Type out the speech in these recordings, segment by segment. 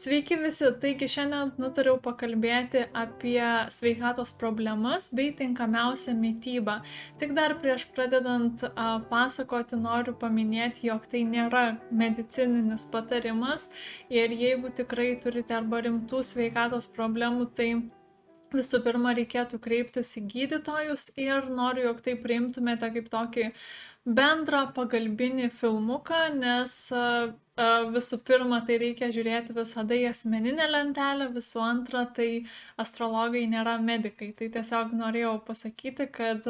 Sveiki visi, taigi šiandien nutariau pakalbėti apie sveikatos problemas bei tinkamiausią mytybą. Tik dar prieš pradedant a, pasakoti noriu paminėti, jog tai nėra medicininis patarimas ir jeigu tikrai turite arba rimtų sveikatos problemų, tai visų pirma reikėtų kreiptis į gydytojus ir noriu, jog tai priimtumėte kaip tokį bendrą pagalbinį filmuką, nes visų pirma, tai reikia žiūrėti visada į asmeninę lentelę, visų antra, tai astrologai nėra medikai. Tai tiesiog norėjau pasakyti, kad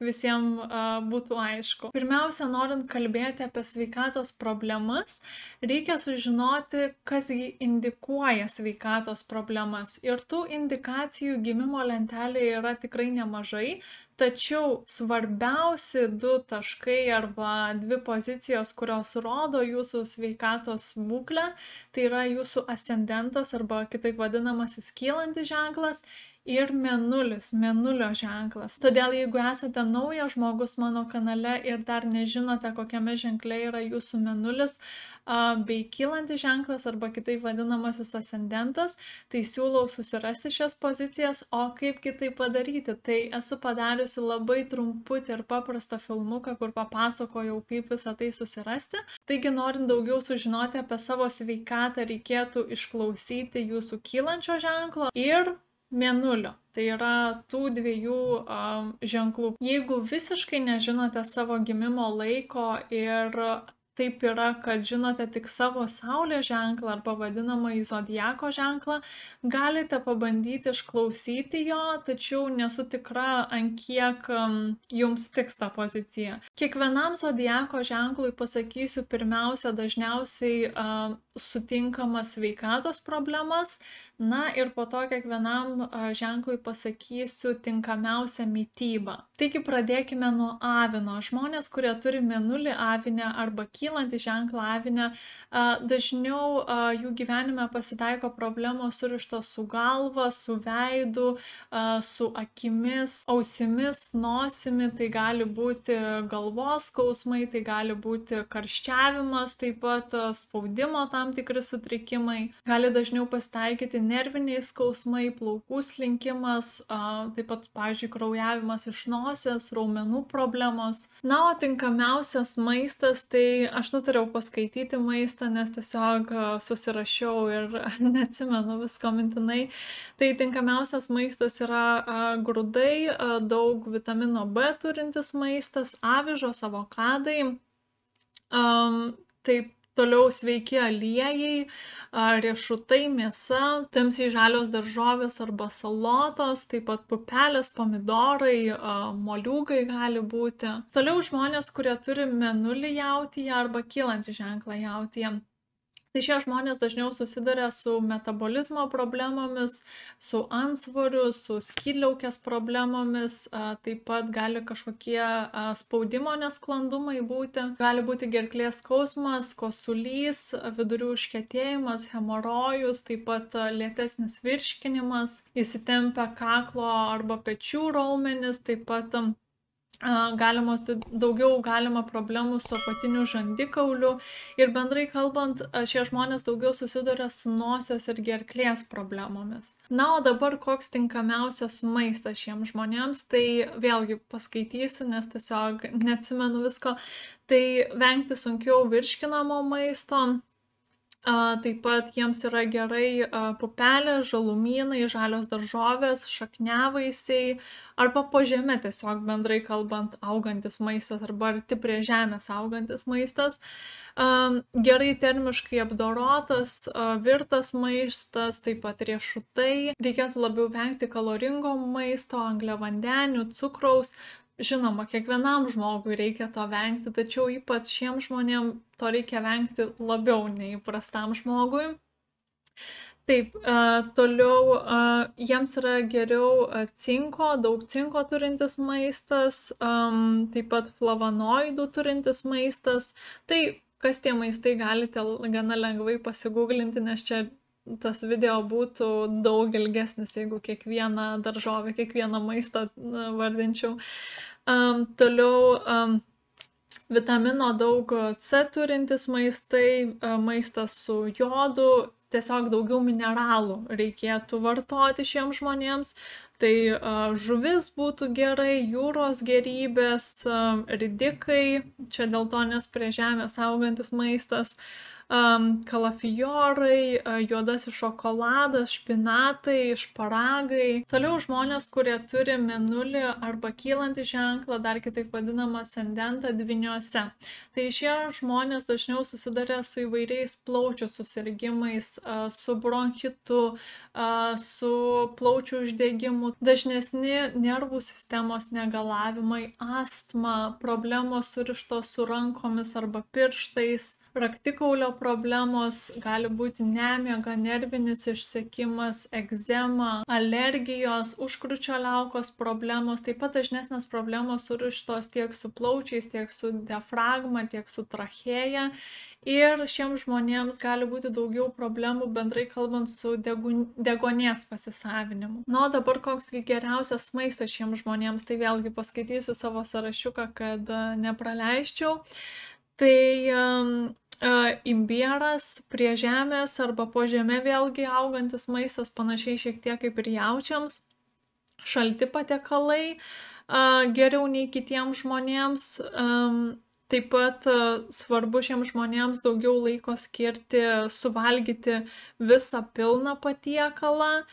visiems būtų aišku. Pirmiausia, norint kalbėti apie sveikatos problemas, reikia sužinoti, kas jį indikuoja sveikatos problemas. Ir tų indikacijų gimimo lentelėje yra tikrai nemažai, tačiau svarbiausi du taškai arba dvi pozicijos, kurios rodo jūsų sveikatos būklę, tai yra jūsų ascendentas arba kitaip vadinamasis kylantis ženklas ir mėnulis, mėnulio ženklas. Todėl jeigu esate naujas žmogus mano kanale ir dar nežinote, kokiame ženkle yra jūsų mėnulis bei kylantis ženklas arba kitaip vadinamasis ascendentas, tai siūlau susirasti šias pozicijas, o kaip kitai padaryti. Tai esu padariusi labai trumputį ir paprastą filmuką, kur papasakojau, kaip visą tai susirasti. Taigi, norint daugiau sužinoti apie savo sveikatą, reikėtų išklausyti jūsų kylančio ženklo ir mėnulio. Tai yra tų dviejų um, ženklų. Jeigu visiškai nežinote savo gimimo laiko ir taip yra, kad žinote tik savo saulės ženklą arba vadinamąjį zodiako ženklą, galite pabandyti išklausyti jo, tačiau nesu tikra, ant kiek um, jums tiks ta pozicija. Kiekvienam zodiako ženklui pasakysiu pirmiausia dažniausiai uh, sutinkamas sveikatos problemas, na ir po to kiekvienam ženklui pasakysiu tinkamiausią mytybą. Taigi pradėkime nuo avino. Žmonės, kurie turi mėnulį avinę arba kyla kylantį ženklą avinę, dažniau jų gyvenime pasitaiko problemos surištos su galva, su veidu, su akimis, ausimis, nosimi, tai gali būti galvos skausmai, tai gali būti karščiavimas, taip pat spaudimo tam tikri sutrikimai, gali dažniau pasitaikyti nerviniai skausmai, plaukų slinkimas, taip pat, pavyzdžiui, kraujavimas iš nosies, raumenų problemos. Na, o tinkamiausias maistas tai aš nutariau paskaityti maistą, nes tiesiog susirašiau ir neatsimenu visko mintinai. Tai tinkamiausias maistas yra grūdai, daug vitamino B turintis maistas, avižos, avokadai. Um, taip Toliau sveiki aliejai, riešutai, mėsa, tamsiai žalios daržovės arba salotos, taip pat pupelės, pomidorai, moliūgai gali būti. Toliau žmonės, kurie turi menulį jautyje arba kylantį ženklą jautyje tai šie žmonės dažniau susiduria su metabolizmo problemomis su antsvoriu su skydliaukės problemomis taip pat gali kažkokie spaudimo nesklandumai būti. Gali būti gerklės skausmas kosulys vidurių užkietėjimas hemorojus taip pat lėtesnis virškinimas įsitempę kaklo arba pečių raumenys taip pat galimos daugiau galima problemų su apatiniu žandikauliu ir bendrai kalbant šie žmonės daugiau susiduria su nosies ir gerklės problemomis. Na, o dabar koks tinkamiausias maistas šiems žmonėms, tai vėlgi paskaitysiu, nes tiesiog neatsimenu visko, tai vengti sunkiau virškinamo maisto, Taip pat jiems yra gerai pupelės, žalumynai, žalios daržovės, šakniavaisiai arba po žemę tiesiog bendrai kalbant augantis maistas arba arti prie žemės augantis maistas. Gerai termiškai apdorotas, virtas maistas, taip pat riešutai. Reikėtų labiau vengti kaloringo maisto, angliavandenių, cukraus, žinoma kiekvienam žmogui reikia to vengti tačiau ypač šiem žmonėm to reikia vengti labiau nei įprastam žmogui. Taip toliau jiems yra geriau cinko daug cinko turintis maistas taip pat flavonoidų turintis maistas. Tai kas tie maistai galite gana lengvai pasiguglinti nes čia tas video būtų daug ilgesnis, jeigu kiekvieną daržovę, kiekvieną maistą vardinčiau. Um, toliau um, vitamino daug C turintis maistai, maistas su jodu, tiesiog daugiau mineralų reikėtų vartoti šiems žmonėms. Tai žuvis būtų gerai, jūros gerybės, ridikai, čia dėl to nes prie žemės augantis maistas. Uh, kalafijorai, juodasis šokoladas, špinatai, šparagai. Toliau žmonės, kurie turi menulį arba kylantį ženklą, dar kitaip vadinamą ascendentą dviniuose. Tai šie žmonės dažniau susiduria su įvairiais plaučių susirgymais, su bronchitu, su plaučių uždegimu, dažnesni nervų sistemos negalavimai, astma, problemos surištos su rankomis arba pirštais, raktikaulio problemos, gali būti nemiega, nervinis išsekimas, egzema, alergijos, užkručio liaukos problemos, taip pat dažnesnės problemos surištos tiek su plaučiais, tiek su diafragma, tiek su trachėja. Ir šiems žmonėms gali būti daugiau problemų bendrai kalbant su degonės pasisavinimu. Na, o dabar koksgi geriausias maistas šiems žmonėms, tai vėlgi paskaitysiu savo sąrašiuką, kad nepraleisčiau. Tai imbieras prie žemės arba po žeme vėlgi augantis maistas, panašiai šiek tiek kaip ir jaučiams, šalti patiekalai geriau nei kitiems žmonėms. Taip pat svarbu šiems žmonėms daugiau laiko skirti, suvalgyti visą pilną patiekalą,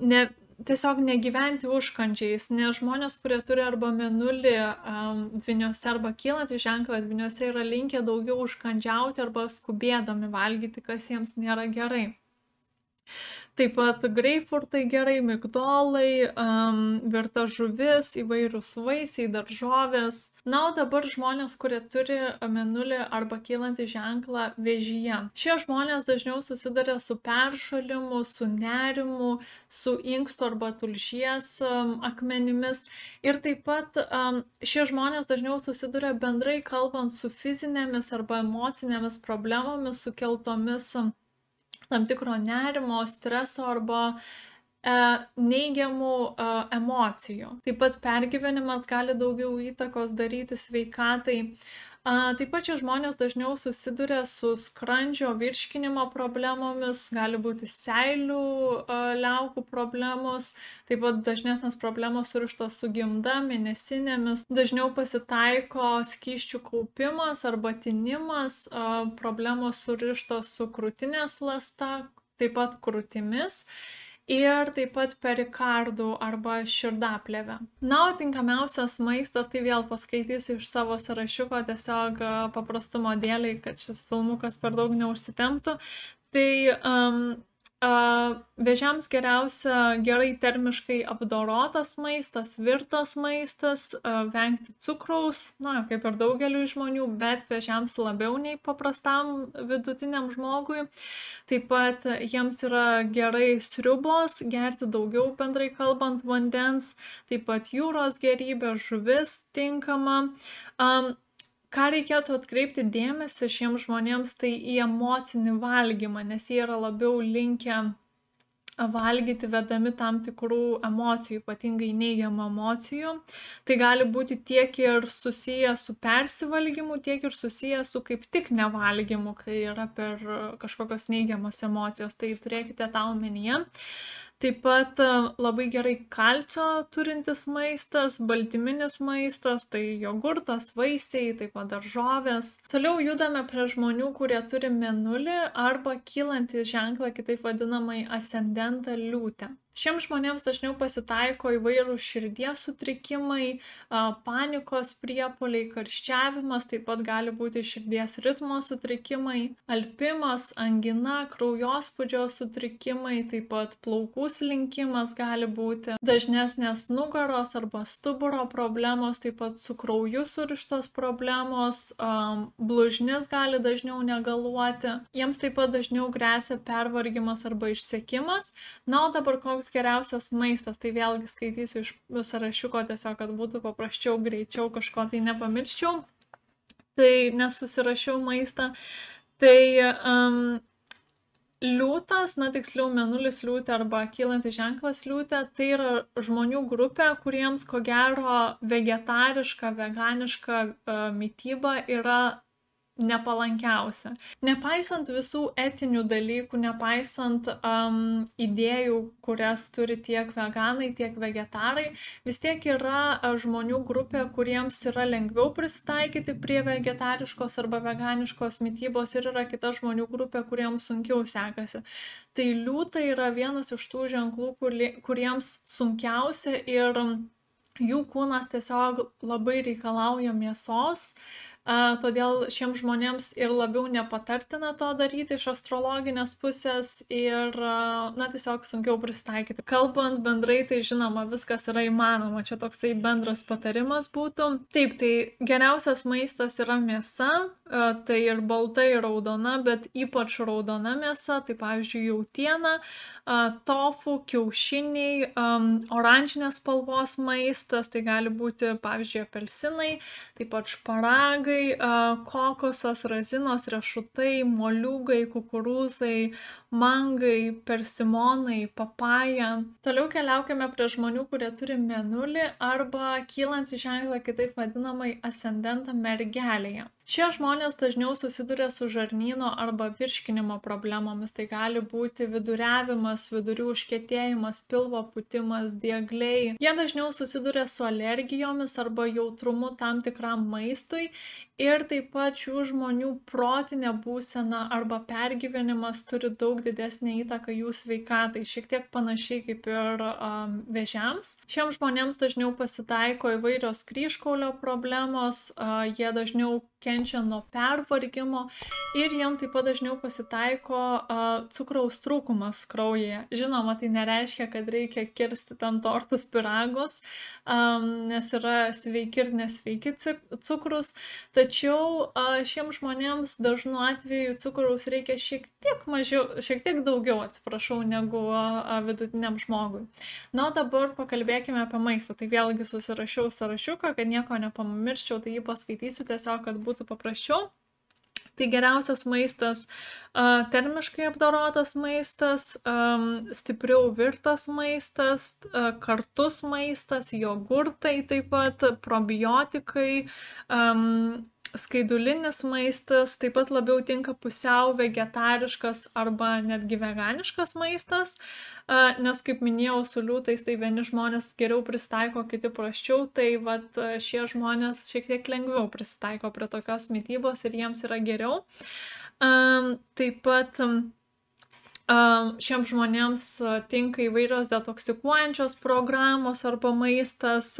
ne, tiesiog negyventi užkandžiais, nes žmonės, kurie turi arba menulį um, dviniuose arba kylantį ženklą dviniuose yra linkę daugiau užkandžiauti arba skubėdami valgyti, kas jiems nėra gerai. Taip pat greipfurtai gerai, migdolai, um, virta žuvis, įvairūs vaisiai, daržovės. Na, o dabar žmonės, kurie turi menulį arba kylantį ženklą vėžyje. Šie žmonės dažniau susiduria su peršalimu, su nerimu, su inksto arba tulžies um, akmenimis. Ir taip pat um, šie žmonės dažniau susiduria bendrai kalbant su fizinėmis arba emocinėmis problemomis sukeltomis tam tikro nerimo, streso arba e, neigiamų e, emocijų. Taip pat pergyvenimas gali daugiau įtakos daryti sveikatai. Taip pat šie žmonės dažniau susiduria su skrandžio virškinimo problemomis, gali būti seilių liaukų problemos, taip pat dažnesnės problemos surištos su gimda, mėnesinėmis, dažniau pasitaiko skyščių kaupimas arba tinimas, problemos surištos su krūtinės lasta, taip pat krūtimis ir taip pat perikardų arba širdaplėvę. Na, o tinkamiausias maistas, tai vėl paskaitysiu iš savo sąrašiuko tiesiog paprastumo dėliai, kad šis filmukas per daug neužsitemptų. Tai um, Vėžiams geriausia gerai termiškai apdorotas maistas, virtas maistas, vengti cukraus, na, kaip ir daugeliu žmonių, bet vėžiams labiau nei paprastam vidutiniam žmogui. Taip pat jiems yra gerai sriubos, gerti daugiau bendrai kalbant vandens, taip pat jūros gerybė, žuvis tinkama. Um, ką reikėtų atkreipti dėmesį šiems žmonėms, tai į emocinį valgymą, nes jie yra labiau linkę valgyti vedami tam tikrų emocijų, ypatingai neigiamų emocijų. Tai gali būti tiek ir susiję su persivalgymu, tiek ir susiję su kaip tik nevalgymu, kai yra per kažkokios neigiamos emocijos. Tai turėkite tą omenyje. Taip pat e, labai gerai kalcio turintis maistas, baltyminis maistas, tai jogurtas, vaisiai, taip pat daržovės. Toliau judame prie žmonių, kurie turi menulį arba kylantį ženklą, kitaip vadinamai ascendentą liūtę. Šiems žmonėms dažniau pasitaiko įvairūs širdies sutrikimai, panikos priepoliai, karščiavimas, taip pat gali būti širdies ritmo sutrikimai, alpimas, angina, kraujospūdžio sutrikimai, taip pat plaukų slinkimas gali būti, dažnesnės nugaros arba stuburo problemos, taip pat su krauju surištos problemos, blužnis gali dažniau negaluoti, jiems taip pat dažniau grėsia pervargimas arba išsekimas. Na, o dabar koks koks geriausias maistas, tai vėlgi skaitysiu iš sąrašiuko tiesiog, kad būtų paprasčiau, greičiau kažko tai nepamirščiau. Tai nesusirašiau maistą. Tai um, liūtas, na tiksliau menulis liūtė arba kylantis ženklas liūtė, tai yra žmonių grupė, kuriems ko gero vegetariška, veganiška uh, mytyba yra nepalankiausia. Nepaisant visų etinių dalykų, nepaisant um, idėjų, kurias turi tiek veganai, tiek vegetarai, vis tiek yra žmonių grupė, kuriems yra lengviau prisitaikyti prie vegetariškos arba veganiškos mytybos ir yra kita žmonių grupė, kuriems sunkiau sekasi. Tai liūtai yra vienas iš tų ženklų, kuriems sunkiausia ir jų kūnas tiesiog labai reikalauja mėsos, todėl šiems žmonėms ir labiau nepatartina to daryti iš astrologinės pusės ir, na, tiesiog sunkiau pristaikyti. Kalbant bendrai, tai žinoma, viskas yra įmanoma, čia toksai bendras patarimas būtų. Taip, tai geriausias maistas yra mėsa, tai ir balta, ir raudona, bet ypač raudona mėsa, tai pavyzdžiui, jautiena, tofu, kiaušiniai, oranžinės spalvos maistas, tai gali būti, pavyzdžiui, apelsinai, taip pat šparagai, šparagai, kokosas, razinos, riešutai, moliūgai, kukurūzai, mangai, persimonai, papaja. Toliau keliaukime prie žmonių, kurie turi menulį arba kylantį ženklą, kitaip vadinamai ascendentą mergelėje. Šie žmonės dažniau susiduria su žarnyno arba virškinimo problemomis. Tai gali būti viduriavimas, vidurių užkėtėjimas, pilvo putimas, diegliai. Jie dažniau susiduria su alergijomis arba jautrumu tam tikram maistui ir taip pat šių žmonių protinė būsena arba pergyvenimas turi daug didesnę įtaką jų sveikatai, šiek tiek panašiai kaip ir um, vėžiams. Šiems žmonėms dažniau pasitaiko įvairios kryškaulio problemos, uh, jie dažniau kenčia nuo pervargimo ir jiem taip pat dažniau pasitaiko uh, cukraus trūkumas kraujyje. Žinoma, tai nereiškia, kad reikia kirsti ten tortus piragus, um, nes yra sveiki ir nesveiki cukrus, tačiau tačiau šiems žmonėms dažnu atveju cukraus reikia šiek tiek mažiau, šiek tiek daugiau, atsiprašau, negu vidutiniam žmogui. Na, o dabar pakalbėkime apie maistą. Tai vėlgi susirašiau sąrašiuką, kad nieko nepamirščiau, tai jį paskaitysiu tiesiog, kad būtų paprasčiau. Tai geriausias maistas termiškai apdorotas maistas, stipriau virtas maistas, kartus maistas, jogurtai taip pat, probiotikai, skaidulinis maistas, taip pat labiau tinka pusiau vegetariškas arba netgi veganiškas maistas, nes kaip minėjau, su liūtais tai vieni žmonės geriau pristaiko, kiti prasčiau, tai vat šie žmonės šiek tiek lengviau pristaiko prie tokios mytybos ir jiems yra geriau. Taip pat Šiems žmonėms tinka įvairios detoksikuojančios programos arba maistas,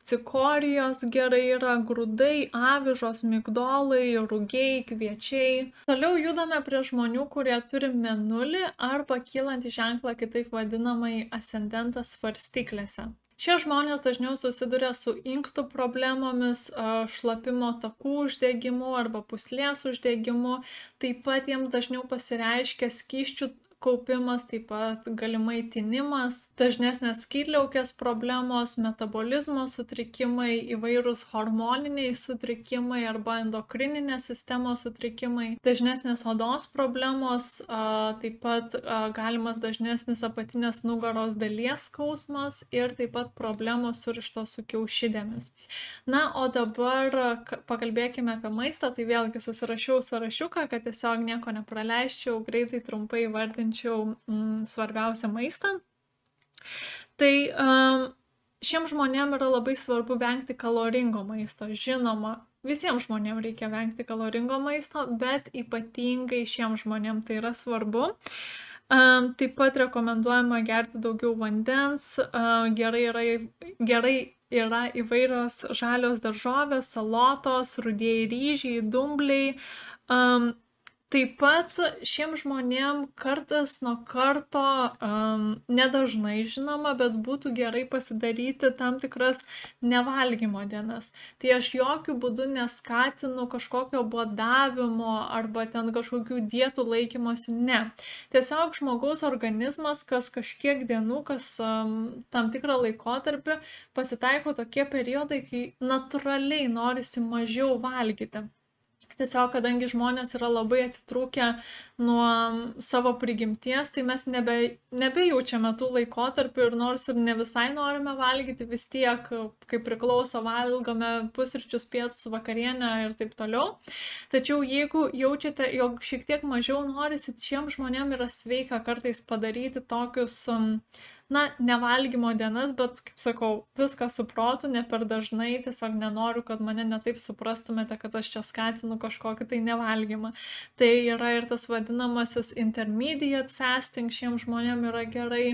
cikorijos gerai yra, grūdai, avižos, migdolai, rūgiai, kviečiai. Toliau judame prie žmonių, kurie turi menulį arba kylantį ženklą, kitaip vadinamai ascendentas svarstyklėse. Šie žmonės dažniau susiduria su inkstų problemomis, šlapimo takų uždegimu arba puslės uždegimu, taip pat jiems dažniau pasireiškia skyščių kaupimas, taip pat galimai tinimas, dažnesnės skydliaukės problemos, metabolizmo sutrikimai, įvairūs hormoniniai sutrikimai arba endokrininės sistemos sutrikimai, dažnesnės odos problemos, taip pat galimas dažnesnis apatinės nugaros dalies skausmas ir taip pat problemos surištos su kiaušidėmis. Na, o dabar pakalbėkime apie maistą, tai vėlgi susirašiau sąrašiuką, kad tiesiog nieko nepraleisčiau, greitai trumpai vardinčiau įvardinčiau mm, svarbiausią maistą. Tai šiems žmonėms yra labai svarbu vengti kaloringo maisto. Žinoma, visiems žmonėms reikia vengti kaloringo maisto, bet ypatingai šiems žmonėms tai yra svarbu. Taip pat rekomenduojama gerti daugiau vandens, gerai, yra, gerai yra įvairios žalios daržovės, salotos, rudieji ryžiai, dumbliai. Um, Taip pat šiem žmonėm kartas nuo karto, um, nedažnai žinoma, bet būtų gerai pasidaryti tam tikras nevalgymo dienas. Tai aš jokių būdų neskatinu kažkokio bodavimo arba ten kažkokių dietų laikymosi, ne. Tiesiog žmogaus organizmas kas kažkiek dienų, kas um, tam tikrą laikotarpį pasitaiko tokie periodai, kai natūraliai norisi mažiau valgyti. Tiesiog, kadangi žmonės yra labai atitrūkę nuo savo prigimties, tai mes nebe, nebejaučiame tų laikotarpių ir nors ir ne visai norime valgyti, vis tiek, kaip priklauso, valgome pusryčius, pietus, vakarienę ir taip toliau. Tačiau jeigu jaučiate, jog šiek tiek mažiau norisi, šiem žmonėm yra sveika kartais padaryti tokius um, na, nevalgymo dienas, bet, kaip sakau, viską suprotu, ne per dažnai, tiesiog nenoriu, kad mane netaip suprastumėte, kad aš čia skatinu kažkokį tai nevalgymą. Tai yra ir tas vadinamasis intermediate fasting šiems žmonėm yra gerai,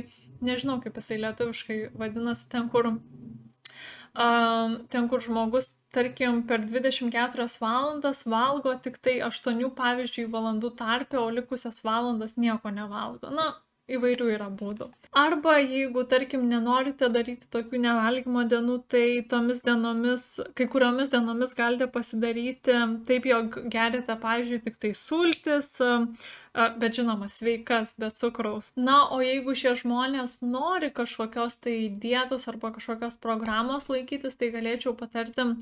nežinau, kaip jisai lietuviškai vadinasi, ten kur, um, ten, kur žmogus tarkim, per 24 valandas valgo tik tai 8, pavyzdžiui, valandų tarpę, o likusias valandas nieko nevalgo. Na, įvairių yra būdų. Arba jeigu, tarkim, nenorite daryti tokių nevalgymo dienų, tai tomis dienomis, kai kuriomis dienomis galite pasidaryti taip, jog gerite, pavyzdžiui, tik tai sultis, bet žinoma, sveikas, be cukraus. Na, o jeigu šie žmonės nori kažkokios tai dietos arba kažkokios programos laikytis, tai galėčiau patarti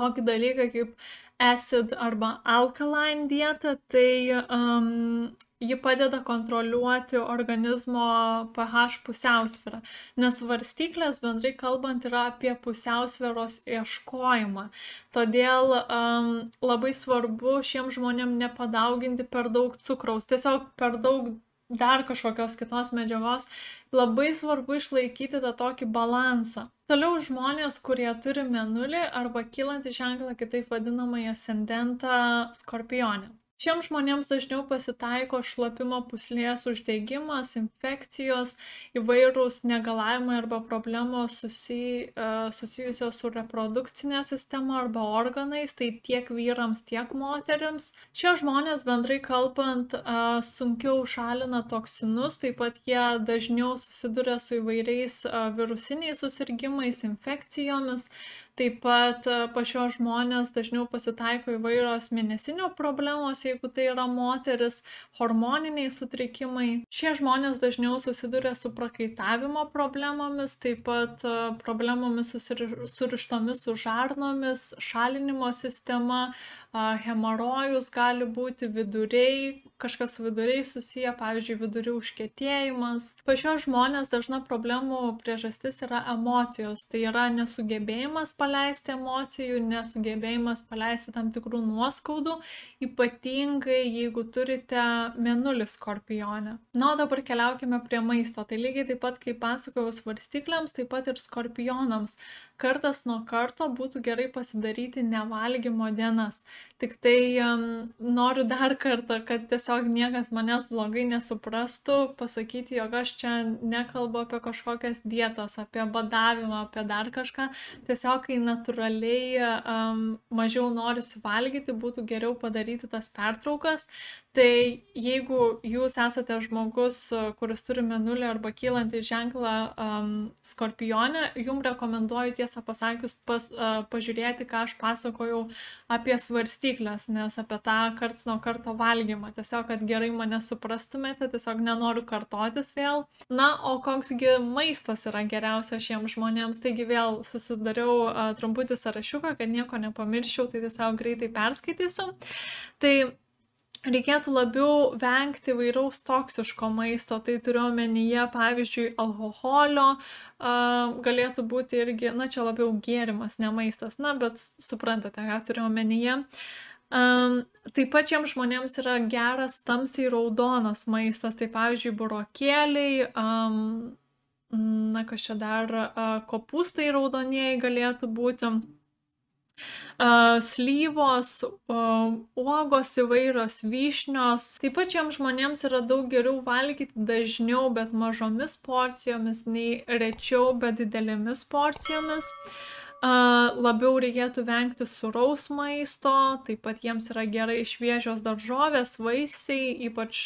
tokį dalyką kaip acid arba alkaline dieta, tai um, ji padeda kontroliuoti organizmo pH pusiausvyrą, nes varstyklės bendrai kalbant yra apie pusiausvyros ieškojimą. Todėl um, labai svarbu šiems žmonėm nepadauginti per daug cukraus, tiesiog per daug dar kažkokios kitos medžiagos, labai svarbu išlaikyti tą tokį balansą. Toliau žmonės, kurie turi menulį arba kylantį ženklą, kitaip vadinamąjį ascendentą skorpionę. Šiems žmonėms dažniau pasitaiko šlapimo pūslės uždegimas, infekcijos, įvairūs negalavimai arba problemos susi, uh, susijusios su reprodukcinė sistema arba organais, tai tiek vyrams, tiek moteriams. Šie žmonės bendrai kalbant uh, sunkiau šalina toksinus, taip pat jie dažniau susiduria su įvairiais uh, virusiniais susirgymais, infekcijomis, Taip pat pas šios žmonės dažniau pasitaiko įvairios mėnesinio problemos, jeigu tai yra moteris, hormoniniai sutrikimai. Šie žmonės dažniau susiduria su prakaitavimo problemomis, taip pat problemomis surištomis su žarnomis, šalinimo sistema, hemorojus gali būti viduriai, kažkas su viduriai susiję, pavyzdžiui, vidurių užkėtėjimas. Pa šios žmonės dažna problemų priežastis yra emocijos, tai yra nesugebėjimas paleisti emocijų, nesugebėjimas paleisti tam tikrų nuoskaudų, ypatingai jeigu turite menulį skorpionę. Na, o dabar keliaukime prie maisto. Tai lygiai taip pat, kaip pasakojau svarstyklėms, taip pat ir skorpionams kartas nuo karto būtų gerai pasidaryti nevalgymo dienas. Tik tai um, noriu dar kartą, kad tiesiog niekas manęs blogai nesuprastų, pasakyti, jog aš čia nekalbu apie kažkokias dietas, apie badavimą, apie dar kažką. Tiesiog, kai natūraliai um, mažiau norisi valgyti, būtų geriau padaryti tas pertraukas. Tai jeigu jūs esate žmogus, kuris turi menulį arba kylantį ženklą um, skorpionę, jums rekomenduoju tiesą pasakius pas, uh, pažiūrėti, ką aš pasakojau apie svarstyklės, nes apie tą karts nuo karto valgymą. Tiesiog, kad gerai mane suprastumėte, tiesiog nenoriu kartotis vėl. Na, o koksgi maistas yra geriausias šiems žmonėms, taigi vėl susidariau uh, trumputį sąrašiuką, kad nieko nepamirščiau, tai tiesiog greitai perskaitysiu. Tai reikėtų labiau vengti įvairaus toksiško maisto, tai turiu omenyje, pavyzdžiui, alkoholio, galėtų būti irgi, na čia labiau gėrimas, ne maistas, na bet suprantate, ką turiu omenyje. Taip pat šiems žmonėms yra geras tamsiai raudonas maistas, tai pavyzdžiui, burokėliai, na kas čia dar, kopūstai raudonieji galėtų būti slyvos, uogos įvairios, vyšnios. Taip pat šiems žmonėms yra daug geriau valgyti dažniau, bet mažomis porcijomis, nei rečiau, bet didelėmis porcijomis. Labiau reikėtų vengti suraus maisto, taip pat jiems yra gerai šviežios daržovės, vaisiai, ypač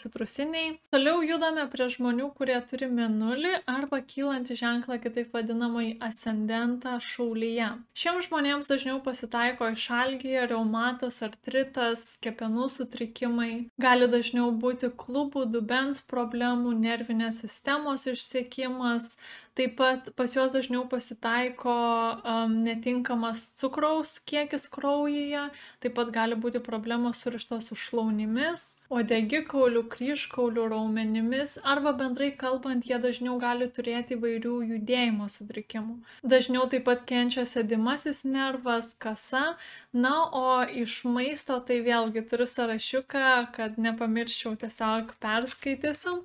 citrusiniai. Toliau judame prie žmonių, kurie turi menulį arba kylantį ženklą, kitaip vadinamai ascendentą šaulyje. Šiems žmonėms dažniau pasitaiko išalgyje, reumatas, artritas, kepenų sutrikimai. Gali dažniau būti klubų, dubens problemų, nervinės sistemos išsiekimas, Taip pat pas juos dažniau pasitaiko um, netinkamas cukraus kiekis kraujyje, taip pat gali būti problemos surištos su šlaunimis, odegikaulių, kryžkaulių raumenimis arba bendrai kalbant, jie dažniau gali turėti įvairių judėjimo sutrikimų. Dažniau taip pat kenčia sėdimasis nervas, kasa, na, o iš maisto tai vėlgi turiu sąrašiuką, kad nepamirščiau tiesiog perskaitysiu.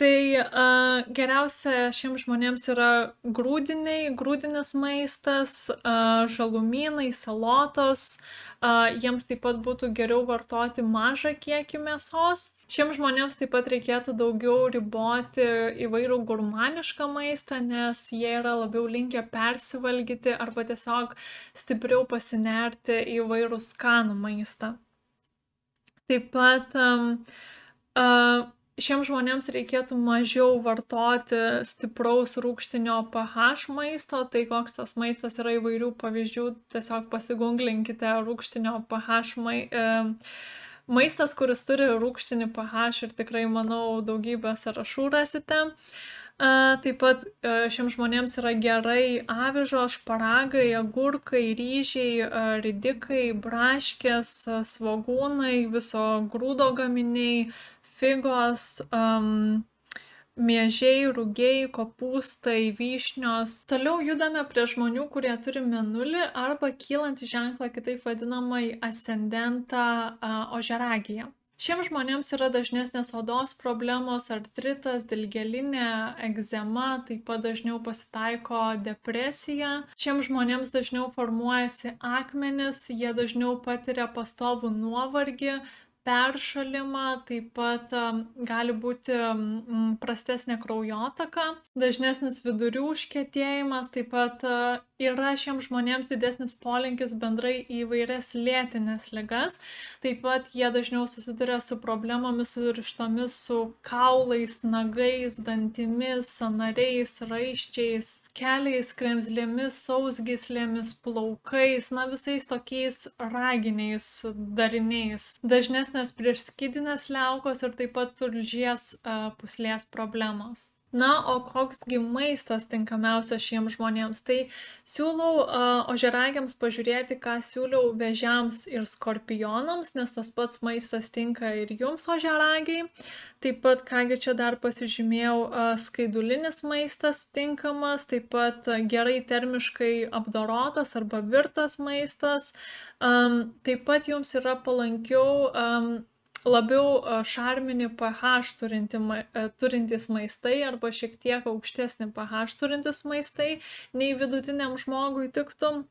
Tai uh, geriausia šiems žmonėms yra grūdiniai, grūdinis maistas, uh, žalumynai, salotos. Uh, jiems taip pat būtų geriau vartoti mažą kiekį mėsos. Šiems žmonėms taip pat reikėtų daugiau riboti įvairų gurmanišką maistą, nes jie yra labiau linkę persivalgyti arba tiesiog stipriau pasinerti į įvairų skanų maistą. Taip pat um, uh, šiems žmonėms reikėtų mažiau vartoti stipraus rūgštinio pH maisto, tai koks tas maistas yra įvairių pavyzdžių, tiesiog pasigunglinkite rūgštinio pH mai, e, maistas, kuris turi rūgštinį pH ir tikrai, manau, daugybę sąrašų rasite. E, taip pat e, šiems žmonėms yra gerai avižo, šparagai, agurkai, ryžiai, e, ridikai, braškės, svagūnai, viso grūdo gaminiai, figos, um, miežiai, rūgiai, kopūstai, vyšnios. Toliau judame prie žmonių, kurie turi menulį arba kylantį ženklą, kitaip vadinamai ascendentą ožeragiją. Šiems žmonėms yra dažnesnės odos problemos, artritas, dilgelinė, egzema, taip pat dažniau pasitaiko depresija. Šiems žmonėms dažniau formuojasi akmenis, jie dažniau patiria pastovų nuovargį, peršalimą, taip pat gali būti prastesnė kraujotaka, dažnesnis vidurių užkėtėjimas, taip pat yra šiems žmonėms didesnis polinkis bendrai į vairias lėtinės ligas. Taip pat jie dažniau susiduria su problemomis surištomis su kaulais, nagais, dantimis, sanariais, raiščiais, keliais, kremzlėmis, sausgyslėmis, plaukais, na visais tokiais raginiais dariniais. Dažnesnės priešskydinės liaukos ir taip pat tulžies puslės problemos. Na, o koksgi maistas tinkamiausias šiems žmonėms? Tai siūlau uh, ožeragiams pažiūrėti, ką siūliau vežiams ir skorpionams, nes tas pats maistas tinka ir jums ožeragiai. Taip pat, kągi čia dar pasižymėjau, uh, skaidulinis maistas tinkamas, taip pat uh, gerai termiškai apdorotas arba virtas maistas. Um, taip pat jums yra palankiau um, labiau šarminį pH turinti, turintys maistai arba šiek tiek aukštesnį pH turintis maistai nei vidutiniam žmogui tiktų.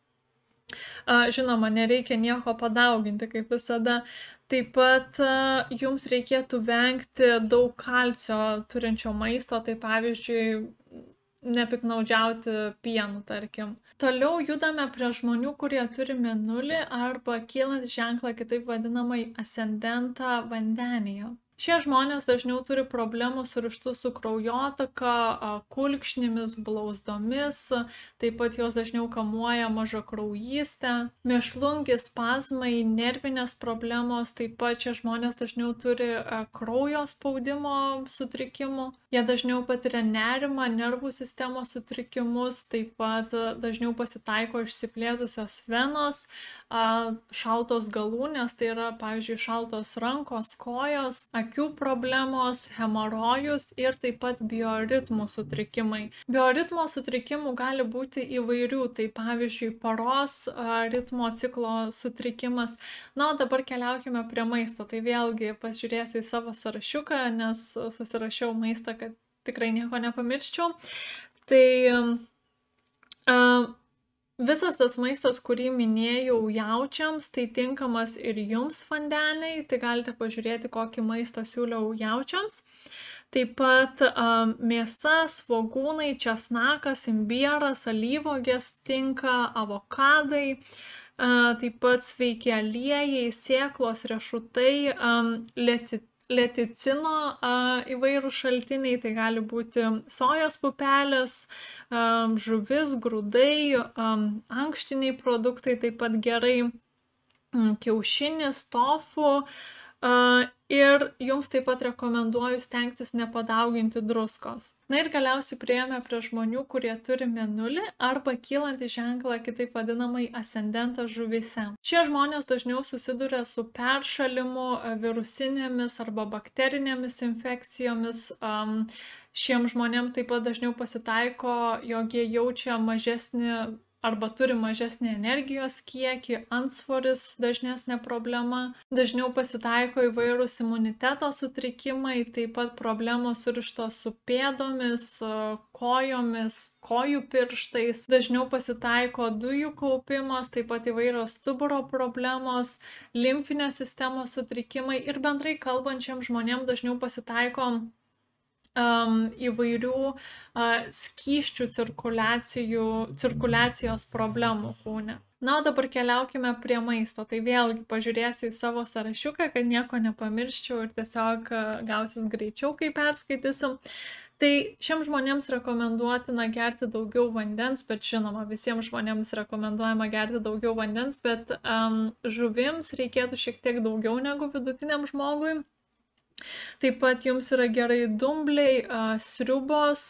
Žinoma, nereikia nieko padauginti, kaip visada. Taip pat jums reikėtų vengti daug kalcio turinčio maisto, tai pavyzdžiui, nepiknaudžiauti pienu, tarkim. Toliau judame prie žmonių, kurie turi menulį arba kylant ženklą, kitaip vadinamai ascendentą vandenyje. Šie žmonės dažniau turi problemų surištų su kraujotaka, kulkšnimis, blauzdomis, taip pat jos dažniau kamuoja maža kraujystė, mėšlungis, spazmai, nervinės problemos, taip pat šie žmonės dažniau turi kraujo spaudimo sutrikimų, jie dažniau patiria nerimą, nervų sistemos sutrikimus, taip pat dažniau pasitaiko išsiplėtusios venos, šaltos galūnės, tai yra, pavyzdžiui, šaltos rankos, kojos, akių problemos, hemorojus ir taip pat bioritmų sutrikimai. Bioritmo sutrikimų gali būti įvairių, tai pavyzdžiui, paros ritmo ciklo sutrikimas. Na, o dabar keliaukime prie maisto. Tai vėlgi pasižiūrėsiu į savo sąrašiuką, nes susirašiau maistą, kad tikrai nieko nepamirščiau. Tai uh, Visas tas maistas, kurį minėjau jaučiams, tai tinkamas ir jums vandeniai, tai galite pažiūrėti, kokį maistą siūliau jaučiams. Taip pat um, mėsa, svogūnai, česnakas, imbieras, alyvogės tinka, avokadai, uh, taip pat sveiki aliejai, sėklos, riešutai, um, lėti, leticino įvairūs šaltiniai, tai gali būti sojos pupelės, žuvis, grūdai, ankštiniai produktai taip pat gerai, kiaušinis, tofu, Ir jums taip pat rekomenduoju stengtis nepadauginti druskos. Na ir galiausiai prieėmė prie žmonių, kurie turi menulį arba kylantį ženklą, kitaip vadinamai ascendentą žuvise. Šie žmonės dažniau susiduria su peršalimu, virusinėmis arba bakterinėmis infekcijomis. Um, šiem žmonėm taip pat dažniau pasitaiko, jog jie jaučia mažesnį arba turi mažesnį energijos kiekį, ansvoris dažnesnė problema, dažniau pasitaiko įvairūs imuniteto sutrikimai, taip pat problemos surištos su pėdomis, kojomis, kojų pirštais, dažniau pasitaiko dujų kaupimas, taip pat įvairios stuburo problemos, limfinės sistemos sutrikimai ir bendrai kalbančiam žmonėm dažniau pasitaiko įvairių skyščių cirkuliacijos problemų kūne. Na, o dabar keliaukime prie maisto. Tai vėlgi pažiūrėsiu į savo sąrašiuką, kad nieko nepamirščiau ir tiesiog gausis greičiau, kai perskaitysiu. Tai šiems žmonėms rekomenduotina gerti daugiau vandens, bet žinoma, visiems žmonėms rekomenduojama gerti daugiau vandens, bet um, žuvims reikėtų šiek tiek daugiau negu vidutiniam žmogui. Taip pat jums yra gerai dumbliai, sriubos,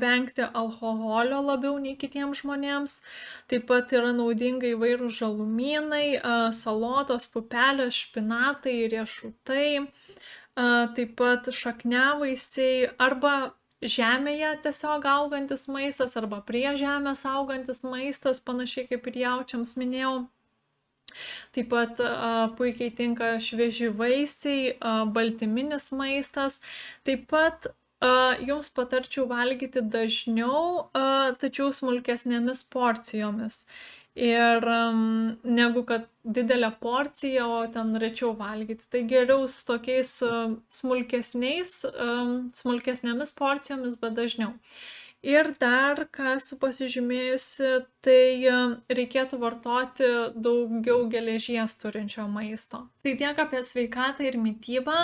vengti alkoholio labiau nei kitiems žmonėms. Taip pat yra naudinga įvairūs žalumynai, salotos, pupelės, špinatai, riešutai, taip pat šakniavaisiai arba žemėje tiesiog augantis maistas arba prie žemės augantis maistas, panašiai kaip ir jaučiams minėjau. Taip pat a, puikiai tinka švieži vaisiai, a, baltyminis maistas. Taip pat a, jums patarčiau valgyti dažniau, a, tačiau smulkesnėmis porcijomis. Ir um, negu kad didelę porciją, o ten rečiau valgyti. Tai geriau su tokiais uh, smulkesniais, um, smulkesnėmis porcijomis, bet dažniau. Ir dar, ką esu pasižymėjusi, tai e, reikėtų vartoti daugiau geležies turinčio maisto. Tai tiek apie sveikatą ir mytybą.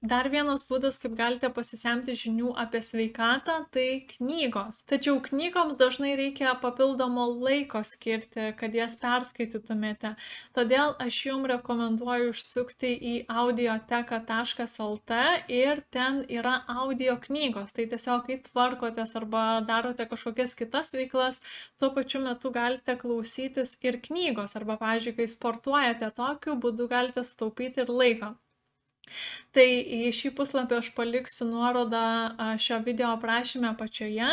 Dar vienas būdas, kaip galite pasisemti žinių apie sveikatą, tai knygos. Tačiau knygoms dažnai reikia papildomo laiko skirti, kad jas perskaitytumėte. Todėl aš jums rekomenduoju užsukti į audioteka.lt ir ten yra audio knygos. Tai tiesiog, kai tvarkotės arba darote kažkokias kitas veiklas, tuo pačiu metu galite klausytis ir knygos. Arba, pavyzdžiui, kai sportuojate, tokiu būdu galite sutaupyti ir laiko. Tai į šį puslapį aš paliksiu nuorodą šio video aprašyme apačioje.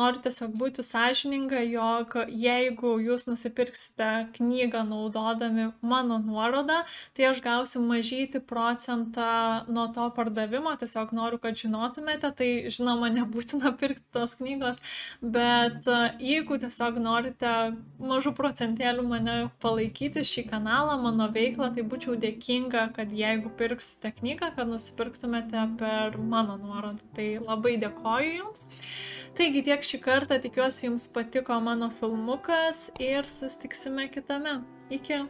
Noriu tiesiog būti sąžininga, jog jeigu jūs nusipirksite knygą naudodami mano nuorodą, tai aš gausiu mažyti procentą nuo to pardavimo. Tiesiog noriu, kad žinotumėte, tai žinoma, nebūtina pirkti tos knygos, bet jeigu tiesiog norite mažų procentėlių mane palaikyti šį kanalą, mano veiklą, tai būčiau dėkinga, kad jeigu pirksite knygą, kad nusipirktumėte per mano nuorodą. Tai labai dėkoju Jums. Taigi tiek šį kartą, tikiuosi Jums patiko mano filmukas ir sustiksime kitame. Iki.